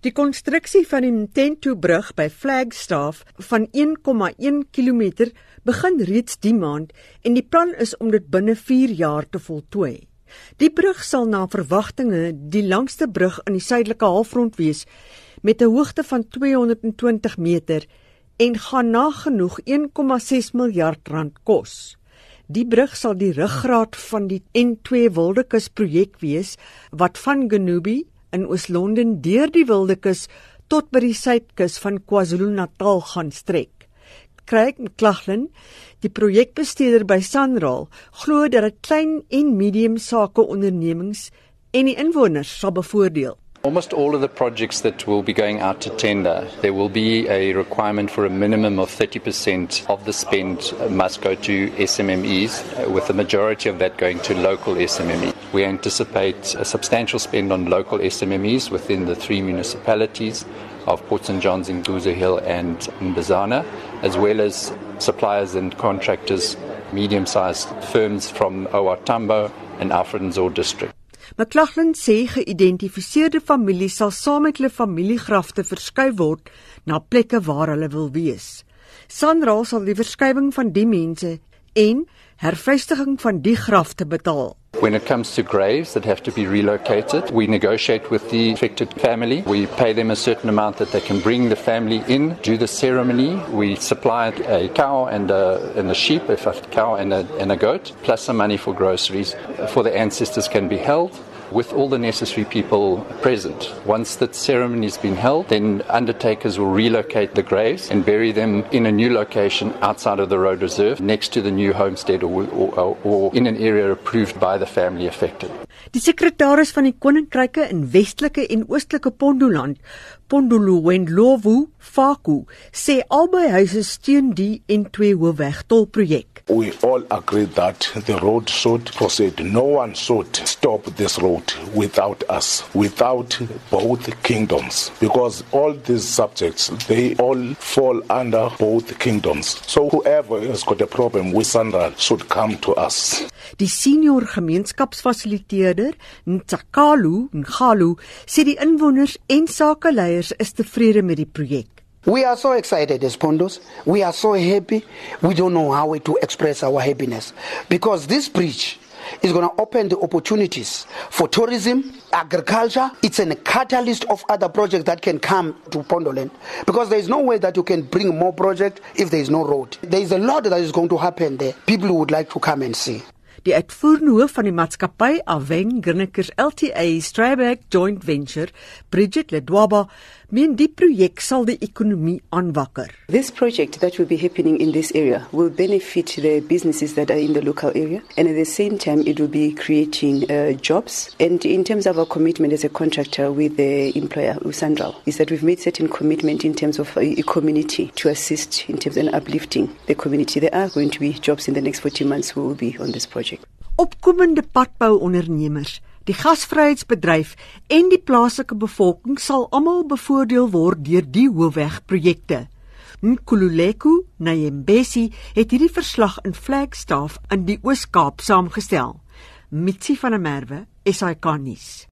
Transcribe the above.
Die konstruksie van die Mtento-brug by Flagstaff van 1,1 km begin reeds die maand en die plan is om dit binne 4 jaar te voltooi. Die brug sal na verwagtinge die langste brug aan die suidelike halfrond wees met 'n hoogte van 220 meter en gaan nagenoeg 1,6 miljard rand kos. Die brug sal die ruggraat van die N2 Wildekus projek wees wat van Genubi in Oos-London deur die Wildekus tot by die suidkus van KwaZulu-Natal gaan strek. Craig McLachlan, die projekbestuurder by Sanral, glo dat dit klein en medium sake ondernemings en die inwoners sal bevoordeel. Almost all of the projects that will be going out to tender, there will be a requirement for a minimum of 30% of the spend must go to SMMEs, with the majority of that going to local SMMEs. We anticipate a substantial spend on local SMMEs within the three municipalities of Port St. John's in Guza Hill and Mbazana, as well as suppliers and contractors, medium sized firms from OR Tambo and Alfred and Zor district. McLachlan sê geïdentifiseerde families sal saam met hulle familiegrafte verskuif word na plekke waar hulle wil wees. Sanra sal die verskywing van die mense en hervestiging van die grafte betaal. When it comes to graves that have to be relocated, we negotiate with the affected family. We pay them a certain amount that they can bring the family in, do the ceremony. We supply a cow and a, and a sheep, if a cow and a, and a goat, plus some money for groceries for the ancestors can be held. With all the necessary people present. Once the ceremony has been held, then undertakers will relocate the graves and bury them in a new location outside of the road reserve, next to the new homestead or, or, or in an area approved by the family affected. Die sekretaris van die koninkryke in Westelike en Oostelike Pondoland, Pondolo Wendlovu Faku, sê albei huise steun die N2 hoofweg tolprojek. We all agree that the road should proceed. No one should stop this road without us, without both kingdoms, because all these subjects, they all fall under both kingdoms. So whoever has got a problem with Sandra should come to us. Die senior gemeenskapsfasiliteerder, Ntsakalu Ngalo, sê die inwoners en sakeleiers is tevrede met die projek. We are so excited as Pondos. We are so happy. We don't know how to express our happiness because this bridge is going to open the opportunities for tourism, agriculture. It's a catalyst of other projects that can come to Pondoland because there is no way that you can bring more projects if there is no road. There is a lot that is going to happen there. People would like to come and see. Die uitvoerende hoof van die maatskappy Awen Grinnikers LTA Strayback Joint Venture, Bridget Ledwaba, meen die projek sal die ekonomie aanwakker. This project that will be happening in this area will benefit the businesses that are in the local area and at the same time it will be creating uh, jobs and in terms of our commitment as a contractor with the employer Usandral is that we've made certain commitment in terms of a community to assist in terms of uplifting the community. There are going to be jobs in the next 40 months who will be on this project. Opkomende padbouondernemers, die gasvryheidsbedryf en die plaaslike bevolking sal almal bevoordeel word deur die hoofwegprojekte. Nkululeko Nyembesi het hierdie verslag in Flagstaff in die Oos-Kaap saamgestel. Mitsi van der Merwe, SAK nuus.